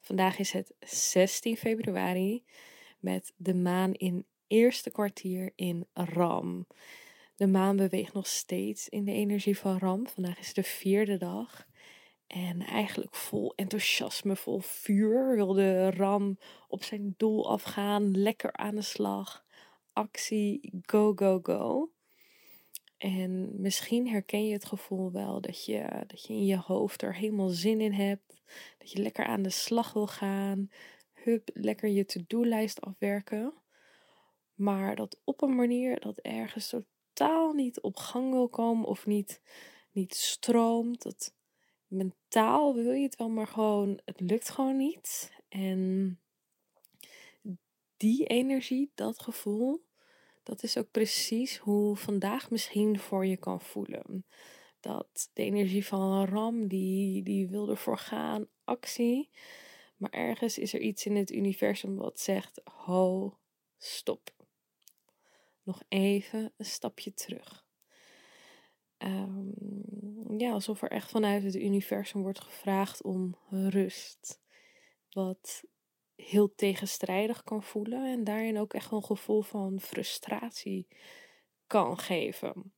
Vandaag is het 16 februari met de maan in eerste kwartier in Ram. De maan beweegt nog steeds in de energie van Ram. Vandaag is de vierde dag. En eigenlijk vol enthousiasme, vol vuur wilde Ram op zijn doel afgaan. Lekker aan de slag. Actie, go, go, go. En misschien herken je het gevoel wel dat je, dat je in je hoofd er helemaal zin in hebt. Dat je lekker aan de slag wil gaan. Hup, lekker je to-do-lijst afwerken. Maar dat op een manier dat ergens totaal niet op gang wil komen of niet, niet stroomt. Dat mentaal wil je het wel, maar gewoon, het lukt gewoon niet. En die energie, dat gevoel, dat is ook precies hoe vandaag misschien voor je kan voelen. Dat de energie van ram, die, die wil ervoor gaan, actie. Maar ergens is er iets in het universum wat zegt: ho, stop. Nog even een stapje terug. Um, ja, alsof er echt vanuit het universum wordt gevraagd om rust. Wat heel tegenstrijdig kan voelen en daarin ook echt een gevoel van frustratie kan geven.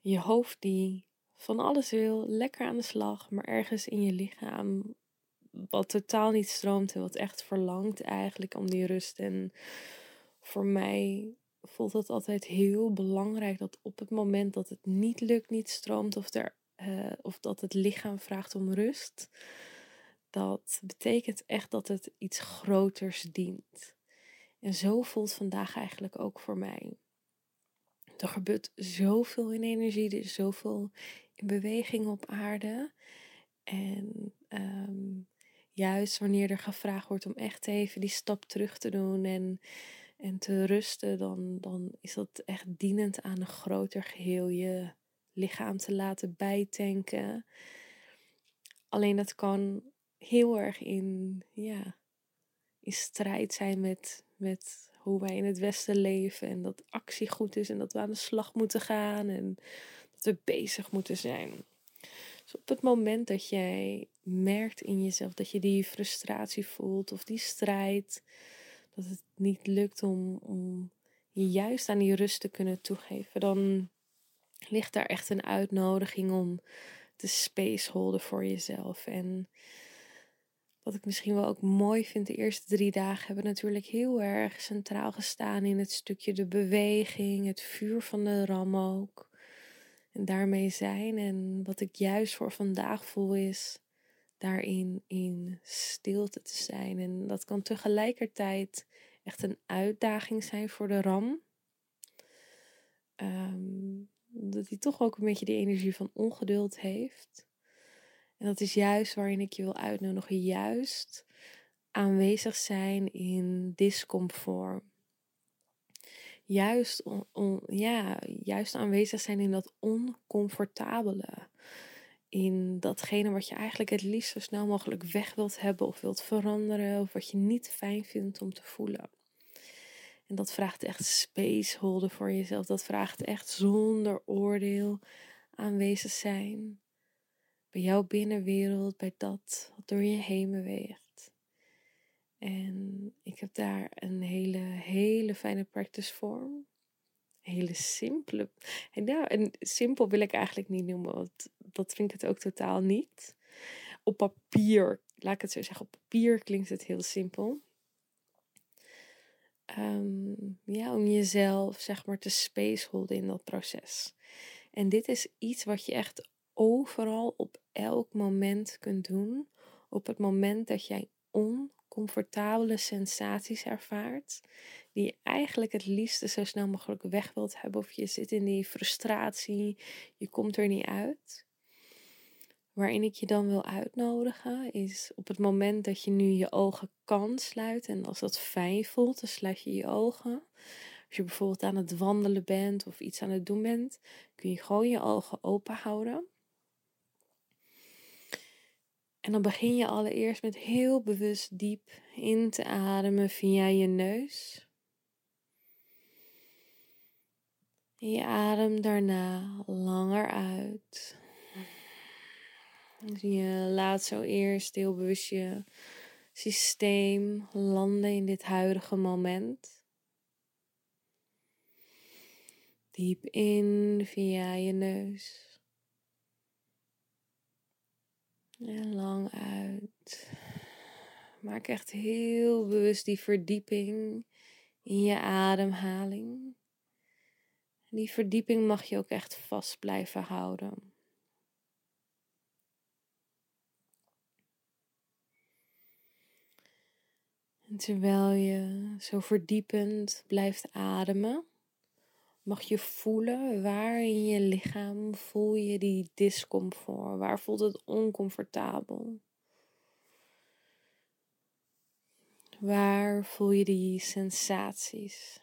Je hoofd die van alles wil, lekker aan de slag, maar ergens in je lichaam wat totaal niet stroomt en wat echt verlangt eigenlijk om die rust. En voor mij voelt het altijd heel belangrijk dat op het moment dat het niet lukt, niet stroomt of, er, uh, of dat het lichaam vraagt om rust, dat betekent echt dat het iets groters dient. En zo voelt vandaag eigenlijk ook voor mij. Er gebeurt zoveel in energie, er is zoveel in beweging op aarde. En um, juist wanneer er gevraagd wordt om echt even die stap terug te doen en, en te rusten, dan, dan is dat echt dienend aan een groter geheel. Je lichaam te laten bijtanken. Alleen dat kan heel erg in, ja, in strijd zijn met, met hoe wij in het Westen leven. En dat actie goed is en dat we aan de slag moeten gaan en dat we bezig moeten zijn. Dus op het moment dat jij merkt in jezelf dat je die frustratie voelt of die strijd, dat het niet lukt om, om je juist aan die rust te kunnen toegeven, dan ligt daar echt een uitnodiging om te space holden voor jezelf. En wat ik misschien wel ook mooi vind, de eerste drie dagen hebben natuurlijk heel erg centraal gestaan in het stukje de beweging, het vuur van de ram ook. En daarmee zijn. En wat ik juist voor vandaag voel is daarin in stilte te zijn. En dat kan tegelijkertijd echt een uitdaging zijn voor de ram. Um, dat hij toch ook een beetje die energie van ongeduld heeft. En dat is juist waarin ik je wil uitnodigen, juist aanwezig zijn in discomfort. Juist, on, ja, juist aanwezig zijn in dat oncomfortabele. In datgene wat je eigenlijk het liefst zo snel mogelijk weg wilt hebben of wilt veranderen. Of wat je niet fijn vindt om te voelen. En dat vraagt echt space holden voor jezelf. Dat vraagt echt zonder oordeel aanwezig zijn bij jouw binnenwereld, bij dat wat door je heen beweegt. En ik heb daar een hele, hele fijne practice vorm. hele simpele. En nou, en simpel wil ik eigenlijk niet noemen, want dat vind ik het ook totaal niet. Op papier, laat ik het zo zeggen, op papier klinkt het heel simpel. Um, ja, om jezelf zeg maar te space holden in dat proces. En dit is iets wat je echt overal op elk moment kunt doen. Op het moment dat jij oncomfortabele sensaties ervaart, die je eigenlijk het liefste zo snel mogelijk weg wilt hebben, of je zit in die frustratie, je komt er niet uit. waarin ik je dan wil uitnodigen is op het moment dat je nu je ogen kan sluiten. En als dat fijn voelt, dan sluit je je ogen. Als je bijvoorbeeld aan het wandelen bent of iets aan het doen bent, kun je gewoon je ogen open houden. En dan begin je allereerst met heel bewust diep in te ademen via je neus. En je ademt daarna langer uit. Dus je laat zo eerst heel bewust je systeem landen in dit huidige moment. Diep in via je neus. En lang uit. Maak echt heel bewust die verdieping in je ademhaling. die verdieping mag je ook echt vast blijven houden. En terwijl je zo verdiepend blijft ademen, mag je voelen waar in je lichaam voel je die discomfort, waar voelt het oncomfortabel. Waar voel je die sensaties?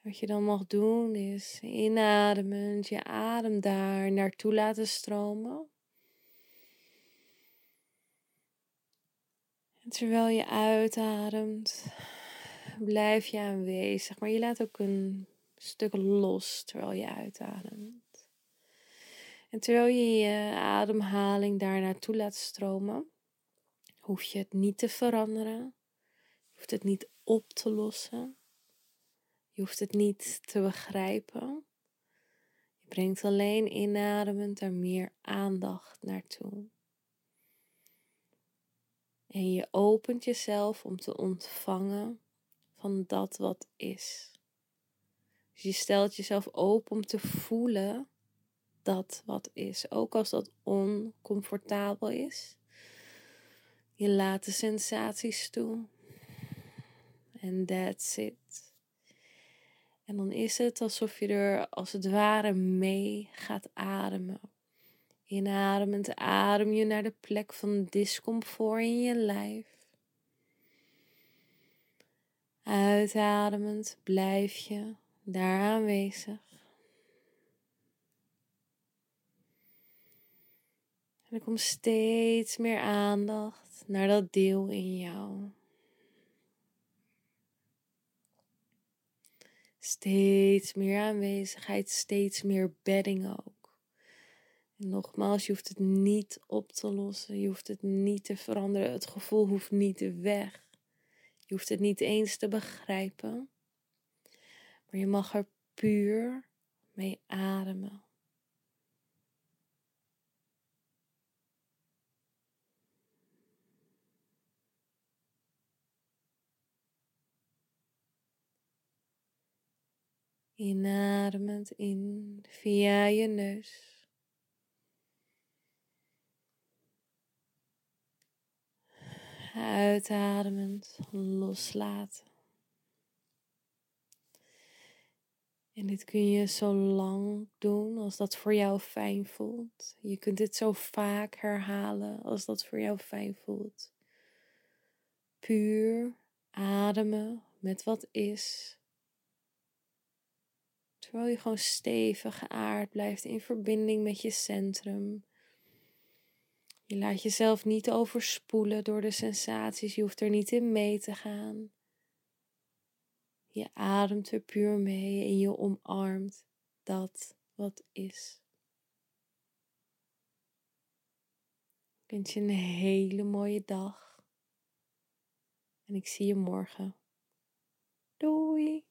Wat je dan mag doen is inademend je adem daar naartoe laten stromen. En terwijl je uitademt, blijf je aanwezig, maar je laat ook een stuk los terwijl je uitademt. En terwijl je je ademhaling daar naartoe laat stromen, hoef je het niet te veranderen. Je hoeft het niet op te lossen. Je hoeft het niet te begrijpen. Je brengt alleen inademend er meer aandacht naartoe. En je opent jezelf om te ontvangen van dat wat is. Dus je stelt jezelf open om te voelen dat wat is, ook als dat oncomfortabel is. Je laat de sensaties toe. En that's it. En dan is het alsof je er als het ware mee gaat ademen. Inademend adem je naar de plek van discomfort in je lijf. Uitademend blijf je daar aanwezig. En er komt steeds meer aandacht naar dat deel in jou. Steeds meer aanwezigheid, steeds meer bedding ook. En nogmaals, je hoeft het niet op te lossen, je hoeft het niet te veranderen, het gevoel hoeft niet weg. Je hoeft het niet eens te begrijpen, maar je mag er puur mee ademen. Inademend in via je neus. Uitademend loslaten. En dit kun je zo lang doen als dat voor jou fijn voelt. Je kunt dit zo vaak herhalen als dat voor jou fijn voelt. Puur ademen met wat is. Terwijl je gewoon stevig geaard blijft in verbinding met je centrum. Je laat jezelf niet overspoelen door de sensaties. Je hoeft er niet in mee te gaan. Je ademt er puur mee en je omarmt dat wat is. Ik wens je een hele mooie dag. En ik zie je morgen. Doei!